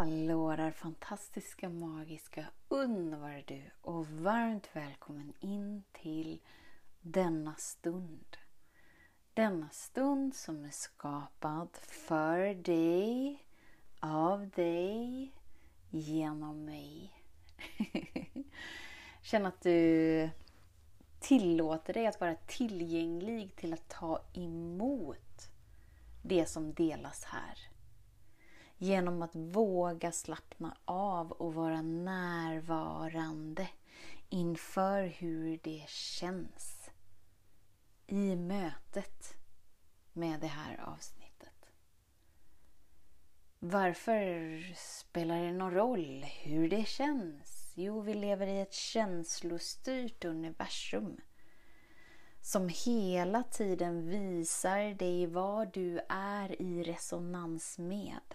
Hallå där fantastiska, magiska, underbara du och varmt välkommen in till denna stund. Denna stund som är skapad för dig, av dig, genom mig. Känn att du tillåter dig att vara tillgänglig till att ta emot det som delas här. Genom att våga slappna av och vara närvarande inför hur det känns i mötet med det här avsnittet. Varför spelar det någon roll hur det känns? Jo, vi lever i ett känslostyrt universum som hela tiden visar dig vad du är i resonans med.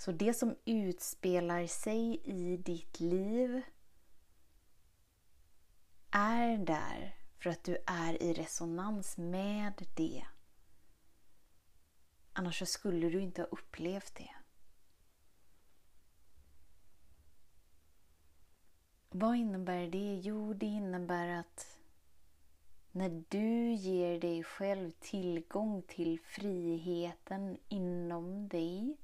Så det som utspelar sig i ditt liv är där för att du är i resonans med det. Annars så skulle du inte ha upplevt det. Vad innebär det? Jo, det innebär att när du ger dig själv tillgång till friheten inom dig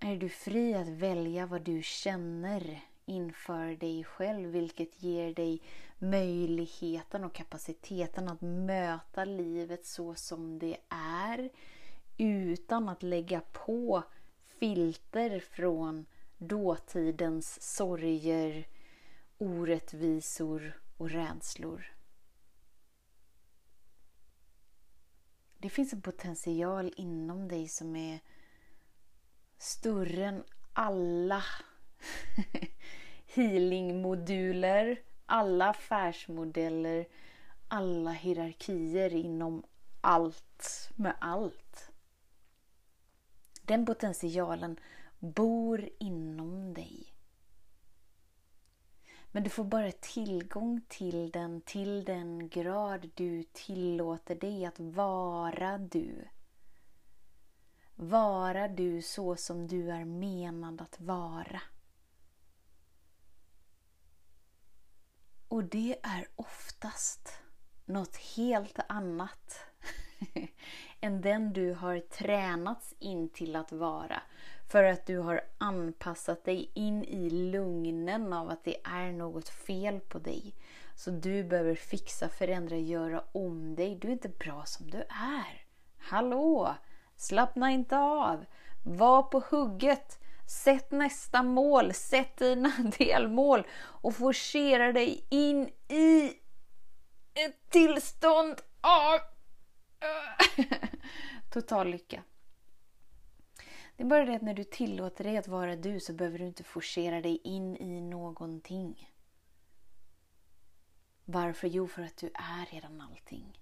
är du fri att välja vad du känner inför dig själv vilket ger dig möjligheten och kapaciteten att möta livet så som det är utan att lägga på filter från dåtidens sorger, orättvisor och rädslor. Det finns en potential inom dig som är större än alla healingmoduler, alla affärsmodeller, alla hierarkier inom allt med allt. Den potentialen bor inom dig. Men du får bara tillgång till den till den grad du tillåter dig att vara du. Vara du så som du är menad att vara. Och det är oftast något helt annat än den du har tränats in till att vara. För att du har anpassat dig in i lugnen av att det är något fel på dig. Så du behöver fixa, förändra, göra om dig. Du är inte bra som du är. Hallå! Slappna inte av. Var på hugget. Sätt nästa mål, sätt dina delmål och forcera dig in i ett tillstånd av total lycka. Det är bara det att när du tillåter dig att vara du så behöver du inte forcera dig in i någonting. Varför? Jo, för att du är redan allting.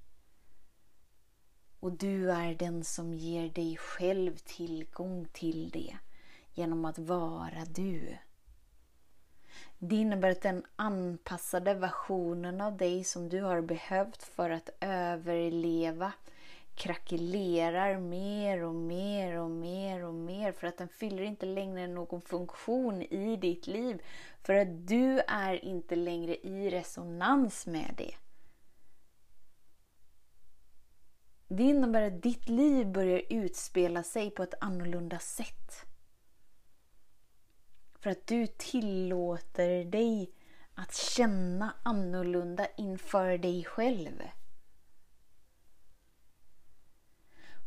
Och du är den som ger dig själv tillgång till det genom att vara du. Det innebär att den anpassade versionen av dig som du har behövt för att överleva krackelerar mer och mer och mer och mer för att den fyller inte längre någon funktion i ditt liv. För att du är inte längre i resonans med det. Det innebär att ditt liv börjar utspela sig på ett annorlunda sätt. För att du tillåter dig att känna annorlunda inför dig själv.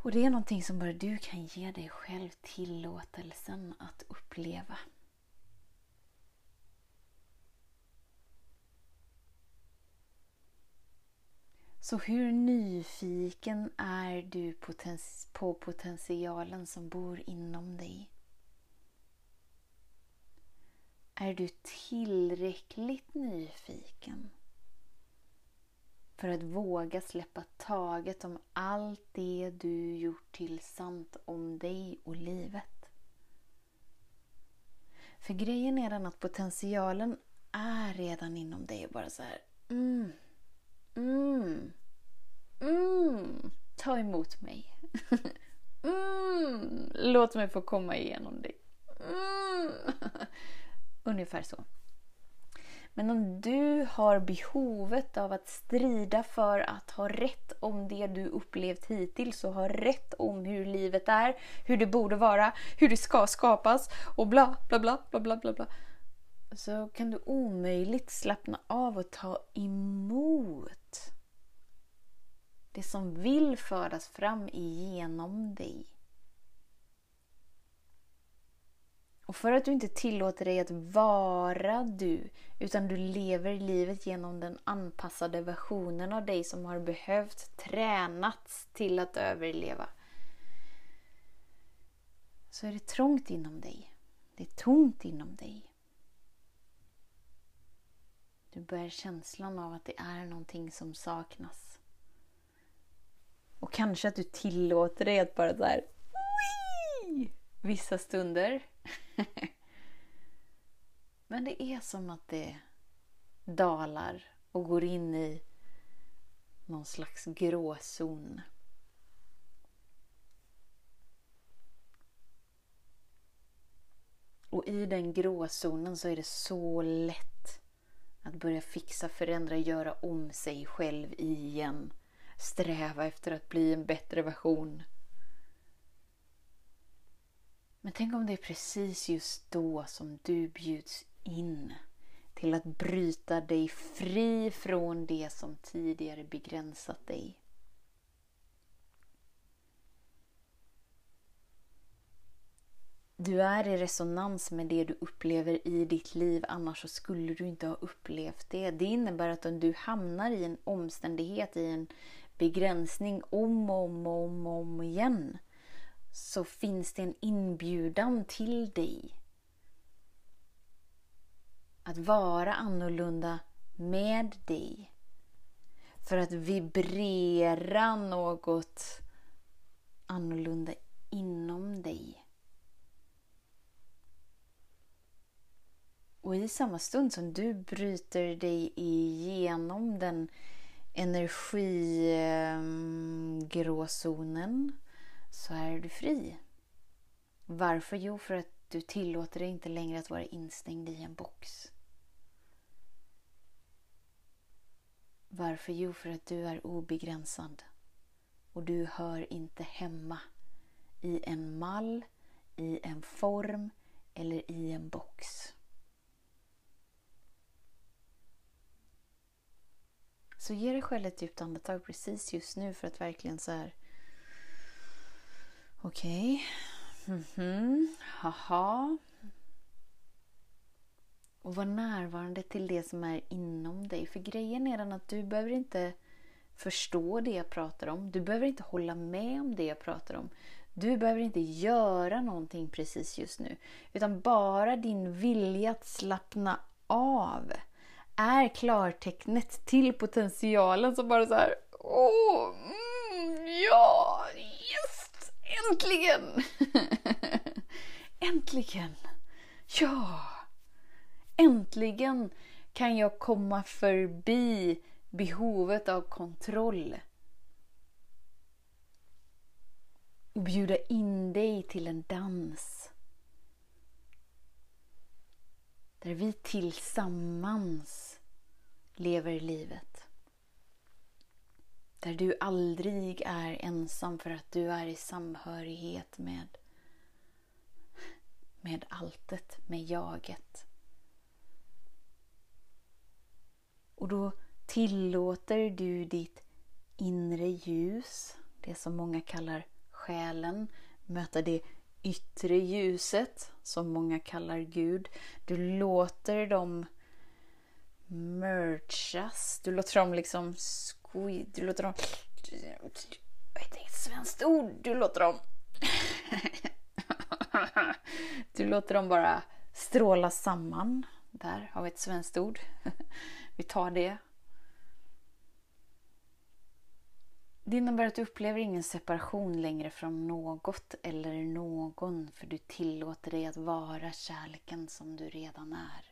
Och det är någonting som bara du kan ge dig själv tillåtelsen att uppleva. Så hur nyfiken är du på potentialen som bor inom dig? Är du tillräckligt nyfiken för att våga släppa taget om allt det du gjort till sant om dig och livet? För grejen är den att potentialen är redan inom dig bara så här, mm, mm, mm, ta emot mig. mm, låt mig få komma igenom dig. Mm. Ungefär så. Men om du har behovet av att strida för att ha rätt om det du upplevt hittills och ha rätt om hur livet är, hur det borde vara, hur det ska skapas och bla bla bla bla bla bla, bla så kan du omöjligt slappna av och ta emot det som vill föras fram igenom dig. Och för att du inte tillåter dig att vara du, utan du lever livet genom den anpassade versionen av dig som har behövt tränats till att överleva. Så är det trångt inom dig. Det är tomt inom dig. Du bär känslan av att det är någonting som saknas. Och kanske att du tillåter dig att bara där vissa stunder. Men det är som att det dalar och går in i någon slags gråzon. Och i den gråzonen så är det så lätt att börja fixa, förändra, göra om sig själv igen. Sträva efter att bli en bättre version. Men tänk om det är precis just då som du bjuds in till att bryta dig fri från det som tidigare begränsat dig. Du är i resonans med det du upplever i ditt liv, annars så skulle du inte ha upplevt det. Det innebär att om du hamnar i en omständighet, i en begränsning om och om och om, om igen, så finns det en inbjudan till dig. Att vara annorlunda med dig. För att vibrera något annorlunda inom dig. Och i samma stund som du bryter dig igenom den energigråzonen så är du fri. Varför? Jo, för att du tillåter dig inte längre att vara instängd i en box. Varför? Jo, för att du är obegränsad. Och du hör inte hemma i en mall, i en form eller i en box. Så ge dig själv ett djupt andetag precis just nu för att verkligen så här... Okej. Okay. Mm -hmm. Haha. Och var närvarande till det som är inom dig. För grejen är den att du behöver inte förstå det jag pratar om. Du behöver inte hålla med om det jag pratar om. Du behöver inte göra någonting precis just nu. Utan bara din vilja att slappna av är klartecknet till potentialen som bara så här, åh, mm, ja, yes, äntligen! äntligen! Ja! Äntligen kan jag komma förbi behovet av kontroll. Och bjuda in dig till en dans. Där vi tillsammans lever livet. Där du aldrig är ensam för att du är i samhörighet med, med alltet, med jaget. Och då tillåter du ditt inre ljus, det som många kallar själen, möta det yttre ljuset som många kallar Gud. Du låter dem merchas. Du låter dem liksom squid. Du låter dem... Jag vet inget svenskt ord. Du låter dem... du låter dem bara stråla samman. Där har vi ett svenskt ord. vi tar det. Det innebär att du upplever ingen separation längre från något eller någon för du tillåter dig att vara kärleken som du redan är.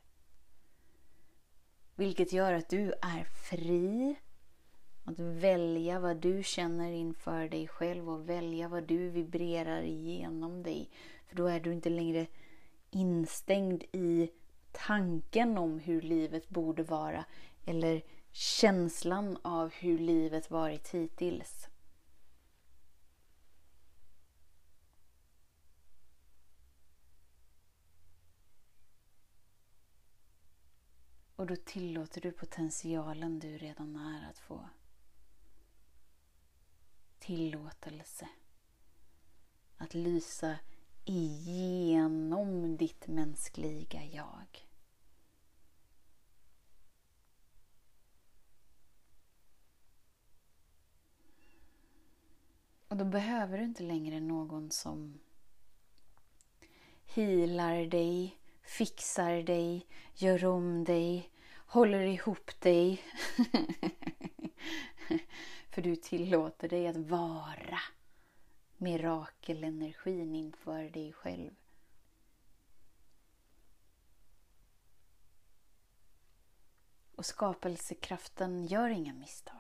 Vilket gör att du är fri att välja vad du känner inför dig själv och välja vad du vibrerar igenom dig. För då är du inte längre instängd i tanken om hur livet borde vara eller känslan av hur livet varit hittills. Och då tillåter du potentialen du redan är att få tillåtelse att lysa igenom ditt mänskliga jag. Och då behöver du inte längre någon som healar dig, fixar dig, gör om dig, håller ihop dig. För du tillåter dig att vara mirakelenergin inför dig själv. Och skapelsekraften gör inga misstag.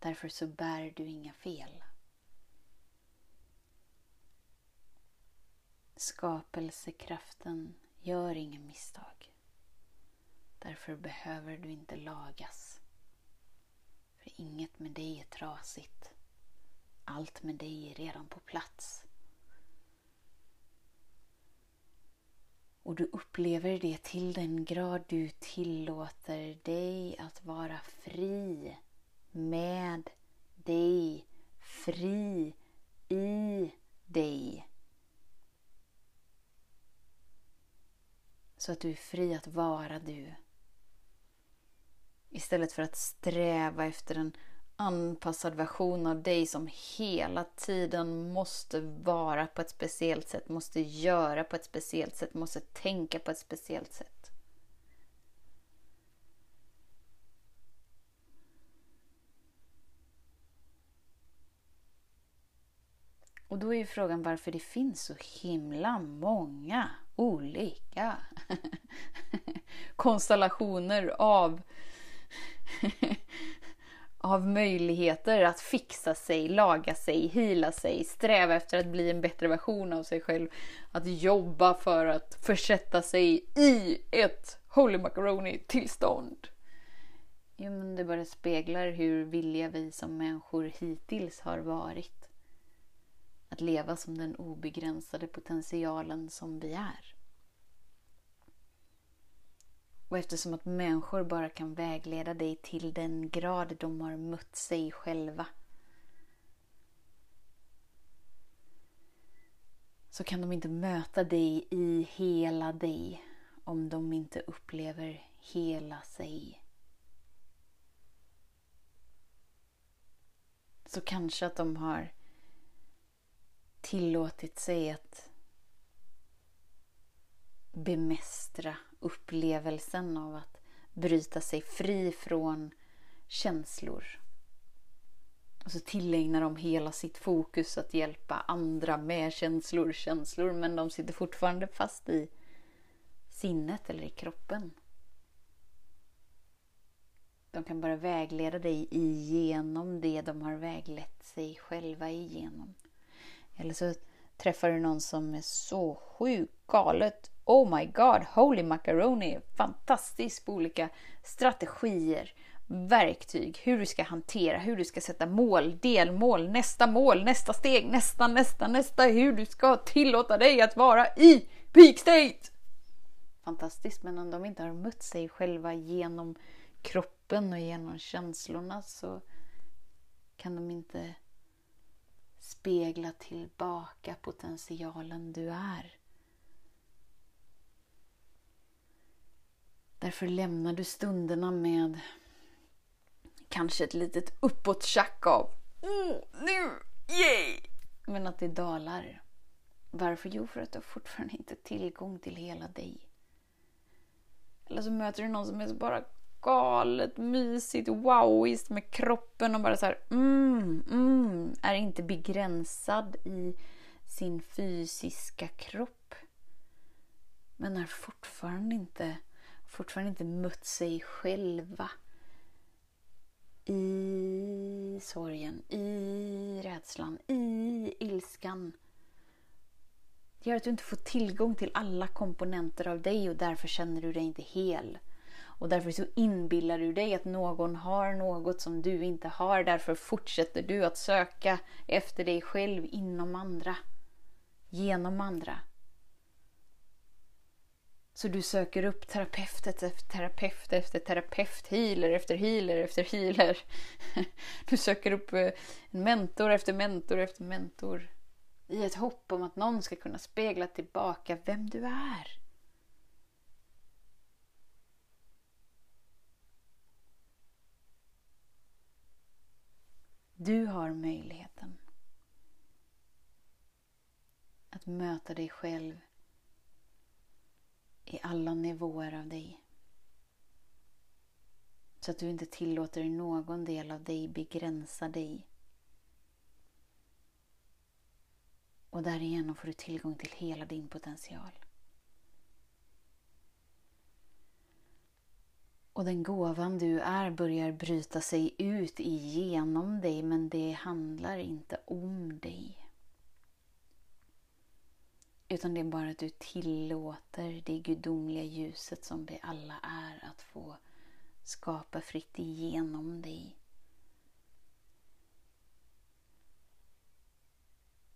Därför så bär du inga fel. Skapelsekraften gör inga misstag. Därför behöver du inte lagas. För inget med dig är trasigt. Allt med dig är redan på plats. Och du upplever det till den grad du tillåter dig att vara fri med dig, fri i dig. Så att du är fri att vara du. Istället för att sträva efter en anpassad version av dig som hela tiden måste vara på ett speciellt sätt, måste göra på ett speciellt sätt, måste tänka på ett speciellt sätt. Och då är ju frågan varför det finns så himla många olika konstellationer av av möjligheter att fixa sig, laga sig, hila sig, sträva efter att bli en bättre version av sig själv. Att jobba för att försätta sig i ett Holy Macaroni tillstånd. Jo, men det bara speglar hur villiga vi som människor hittills har varit. Att leva som den obegränsade potentialen som vi är. Och eftersom att människor bara kan vägleda dig till den grad de har mött sig själva så kan de inte möta dig i hela dig om de inte upplever hela sig. Så kanske att de har tillåtit sig att bemästra upplevelsen av att bryta sig fri från känslor. Och så tillägnar de hela sitt fokus att hjälpa andra med känslor, känslor, men de sitter fortfarande fast i sinnet eller i kroppen. De kan bara vägleda dig igenom det de har väglett sig själva igenom. Eller så träffar du någon som är så sjukt galet Oh my god, Holy Macaroni! Fantastiskt på olika strategier, verktyg, hur du ska hantera, hur du ska sätta mål, delmål, nästa mål, nästa steg, nästa, nästa, nästa, hur du ska tillåta dig att vara i peak state! Fantastiskt, men om de inte har mött sig själva genom kroppen och genom känslorna så kan de inte spegla tillbaka potentialen du är. Därför lämnar du stunderna med kanske ett litet uppåttjack av oh, nu, yay! Men att det dalar. Varför? Jo, för att du har fortfarande inte tillgång till hela dig. Eller så möter du någon som är så bara galet mysigt, wowiskt med kroppen och bara så här, mm, mm, är inte begränsad i sin fysiska kropp. Men har fortfarande inte, fortfarande inte mött sig själva i sorgen, i rädslan, i ilskan. Det gör att du inte får tillgång till alla komponenter av dig och därför känner du dig inte hel. Och därför så inbillar du dig att någon har något som du inte har. Därför fortsätter du att söka efter dig själv inom andra. Genom andra. Så du söker upp terapeut efter terapeut efter terapeut, healer efter healer efter healer. Du söker upp eh, mentor efter mentor efter mentor. I ett hopp om att någon ska kunna spegla tillbaka vem du är. Du har möjligheten att möta dig själv i alla nivåer av dig. Så att du inte tillåter någon del av dig begränsa dig. Och därigenom får du tillgång till hela din potential. Och den gåvan du är börjar bryta sig ut igenom dig men det handlar inte om dig. Utan det är bara att du tillåter det gudomliga ljuset som vi alla är att få skapa fritt igenom dig.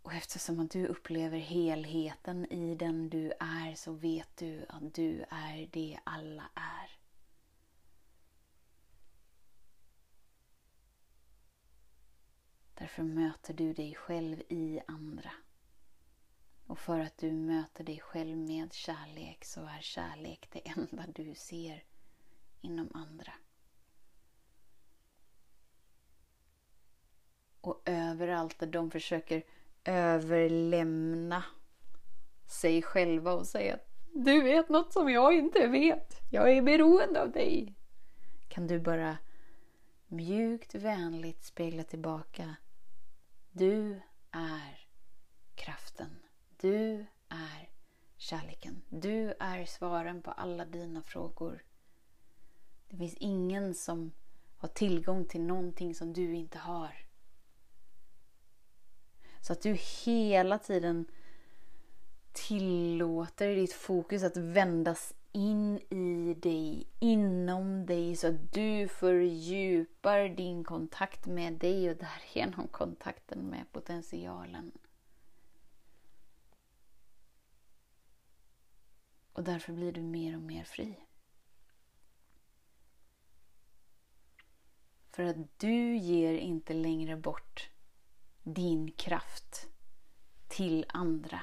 Och eftersom att du upplever helheten i den du är så vet du att du är det alla är. Därför möter du dig själv i andra. Och för att du möter dig själv med kärlek så är kärlek det enda du ser inom andra. Och överallt där de försöker överlämna sig själva och säga att du vet något som jag inte vet. Jag är beroende av dig. Kan du bara mjukt vänligt spegla tillbaka. Du är kraften. Du är kärleken. Du är svaren på alla dina frågor. Det finns ingen som har tillgång till någonting som du inte har. Så att du hela tiden tillåter ditt fokus att vändas in i dig, inom dig så att du fördjupar din kontakt med dig och därigenom kontakten med potentialen. Och därför blir du mer och mer fri. För att du ger inte längre bort din kraft till andra.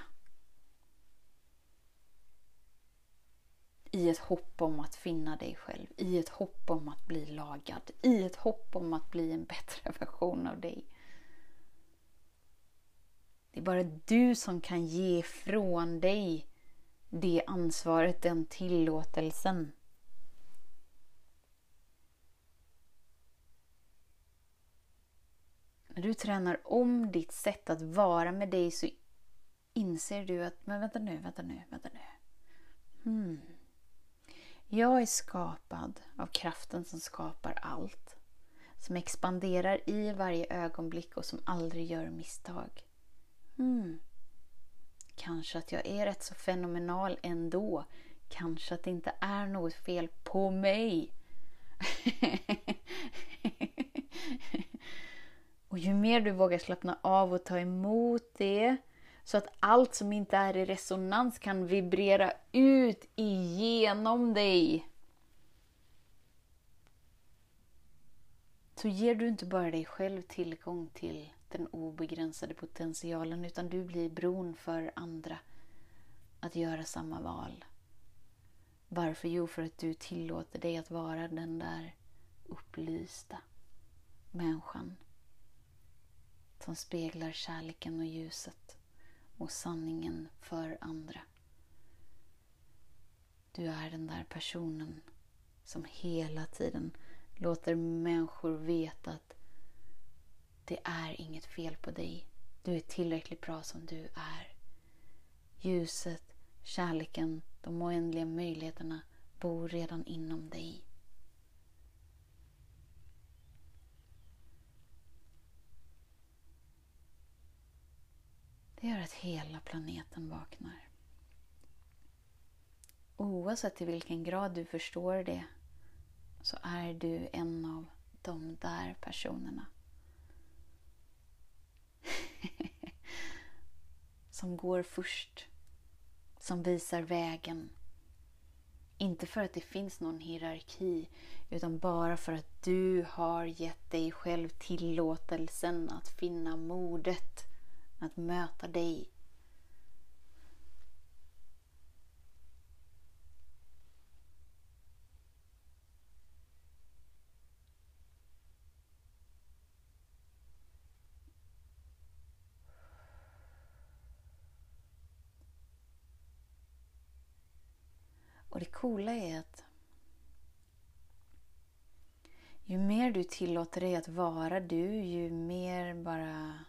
I ett hopp om att finna dig själv, i ett hopp om att bli lagad, i ett hopp om att bli en bättre version av dig. Det är bara du som kan ge ifrån dig det ansvaret, den tillåtelsen. När du tränar om ditt sätt att vara med dig så inser du att, men vänta nu, vänta nu, vänta nu. Hmm. Jag är skapad av kraften som skapar allt. Som expanderar i varje ögonblick och som aldrig gör misstag. Hmm. Kanske att jag är rätt så fenomenal ändå. Kanske att det inte är något fel på mig. och ju mer du vågar slappna av och ta emot det så att allt som inte är i resonans kan vibrera ut igenom dig. Så ger du inte bara dig själv tillgång till den obegränsade potentialen utan du blir bron för andra att göra samma val. Varför? Jo, för att du tillåter dig att vara den där upplysta människan som speglar kärleken och ljuset och sanningen för andra. Du är den där personen som hela tiden låter människor veta att det är inget fel på dig. Du är tillräckligt bra som du är. Ljuset, kärleken, de oändliga möjligheterna bor redan inom dig. Det gör att hela planeten vaknar. Oavsett i vilken grad du förstår det så är du en av de där personerna. som går först. Som visar vägen. Inte för att det finns någon hierarki utan bara för att du har gett dig själv tillåtelsen att finna modet att möta dig. Och det coola är att ju mer du tillåter dig att vara du, ju mer bara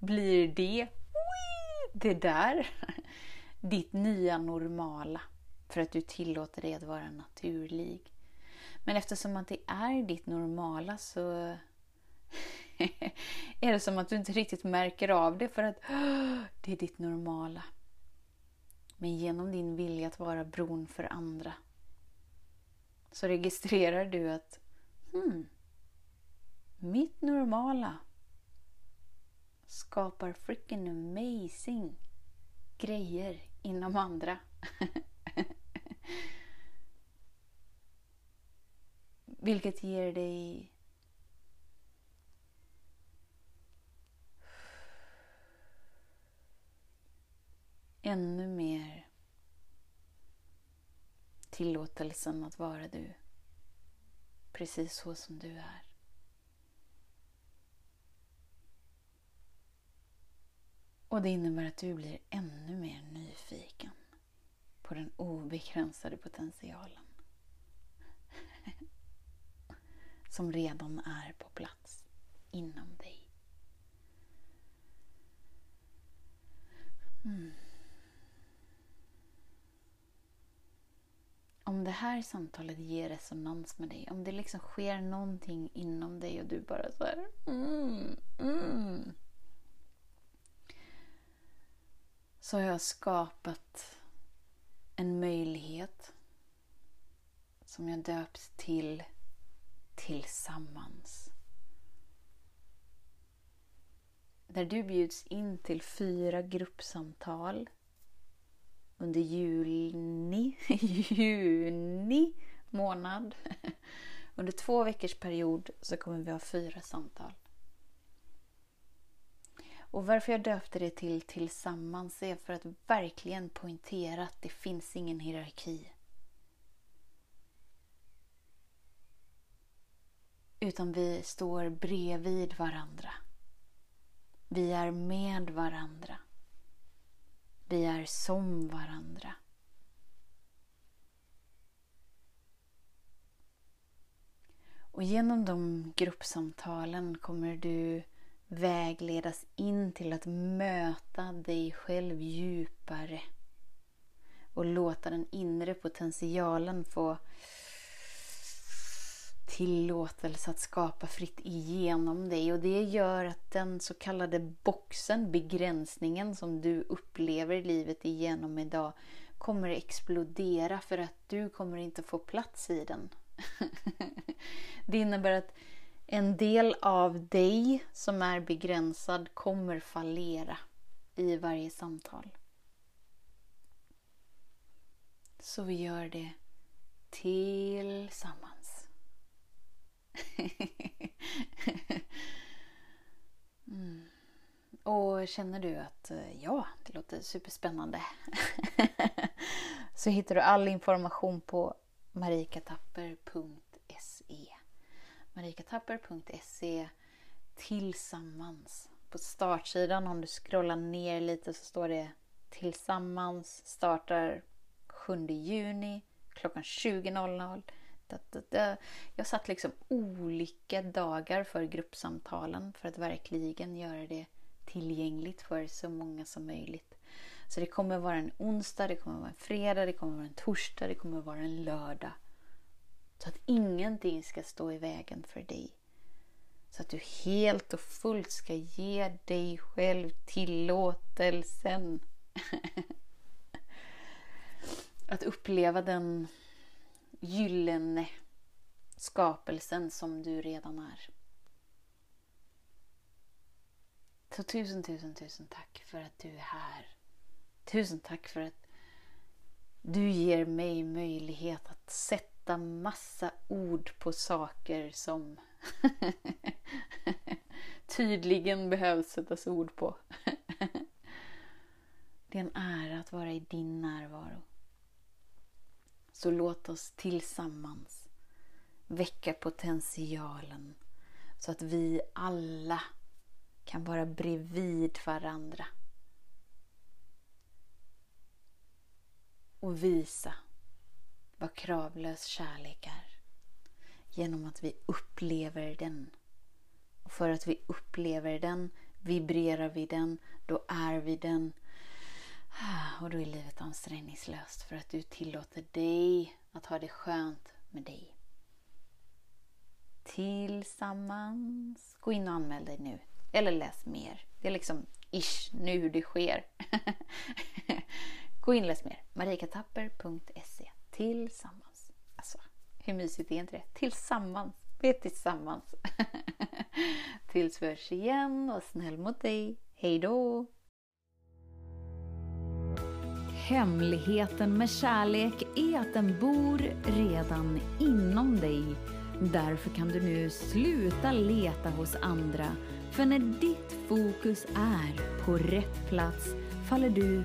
blir det det där ditt nya normala. För att du tillåter dig att vara naturlig. Men eftersom att det är ditt normala så är det som att du inte riktigt märker av det för att det är ditt normala. Men genom din vilja att vara bron för andra så registrerar du att hmm, mitt normala skapar freaking amazing grejer inom andra. Vilket ger dig ännu mer tillåtelsen att vara du. Precis så som du är. Och det innebär att du blir ännu mer nyfiken på den obegränsade potentialen. Som redan är på plats inom dig. Mm. Om det här samtalet ger resonans med dig, om det liksom sker någonting inom dig och du bara så här, mm, mm så har jag skapat en möjlighet som jag döpt till Tillsammans. Där du bjuds in till fyra gruppsamtal under juni, juni månad. Under två veckors period så kommer vi ha fyra samtal. Och varför jag döpte det till Tillsammans är för att verkligen poängtera att det finns ingen hierarki. Utan vi står bredvid varandra. Vi är med varandra. Vi är som varandra. Och genom de gruppsamtalen kommer du vägledas in till att möta dig själv djupare och låta den inre potentialen få tillåtelse att skapa fritt igenom dig och det gör att den så kallade boxen, begränsningen som du upplever livet igenom idag kommer explodera för att du kommer inte få plats i den. det innebär att en del av dig som är begränsad kommer fallera i varje samtal. Så vi gör det tillsammans. mm. Och känner du att eh, ja, det låter superspännande så hittar du all information på marikatapper.se marikatapper.se tillsammans. på startsidan, om du scrollar ner lite så står det Tillsammans startar 7 juni klockan 20.00. Jag satt liksom olika dagar för gruppsamtalen för att verkligen göra det tillgängligt för så många som möjligt. Så det kommer vara en onsdag, det kommer vara en fredag, det kommer vara en torsdag, det kommer vara en lördag. Så att ingenting ska stå i vägen för dig. Så att du helt och fullt ska ge dig själv tillåtelsen. att uppleva den gyllene skapelsen som du redan är. Så tusen, tusen, tusen tack för att du är här. Tusen tack för att du ger mig möjlighet att sätta sätta massa ord på saker som tydligen behövs sättas ord på. Det är en ära att vara i din närvaro. Så låt oss tillsammans väcka potentialen så att vi alla kan vara bredvid varandra. Och visa vad kravlös kärlek är. Genom att vi upplever den. Och för att vi upplever den vibrerar vi den, då är vi den. Ah, och då är livet ansträngningslöst för att du tillåter dig att ha det skönt med dig. Tillsammans. Gå in och anmäl dig nu. Eller läs mer. Det är liksom ish nu det sker. Gå in och läs mer. marikatapper.se Tillsammans. Alltså, hur mysigt är inte det? Tillsammans. Vi är tillsammans. Tills vi hörs igen. Var snäll mot dig. Hej då! Hemligheten med kärlek är att den bor redan inom dig. Därför kan du nu sluta leta hos andra. För när ditt fokus är på rätt plats faller du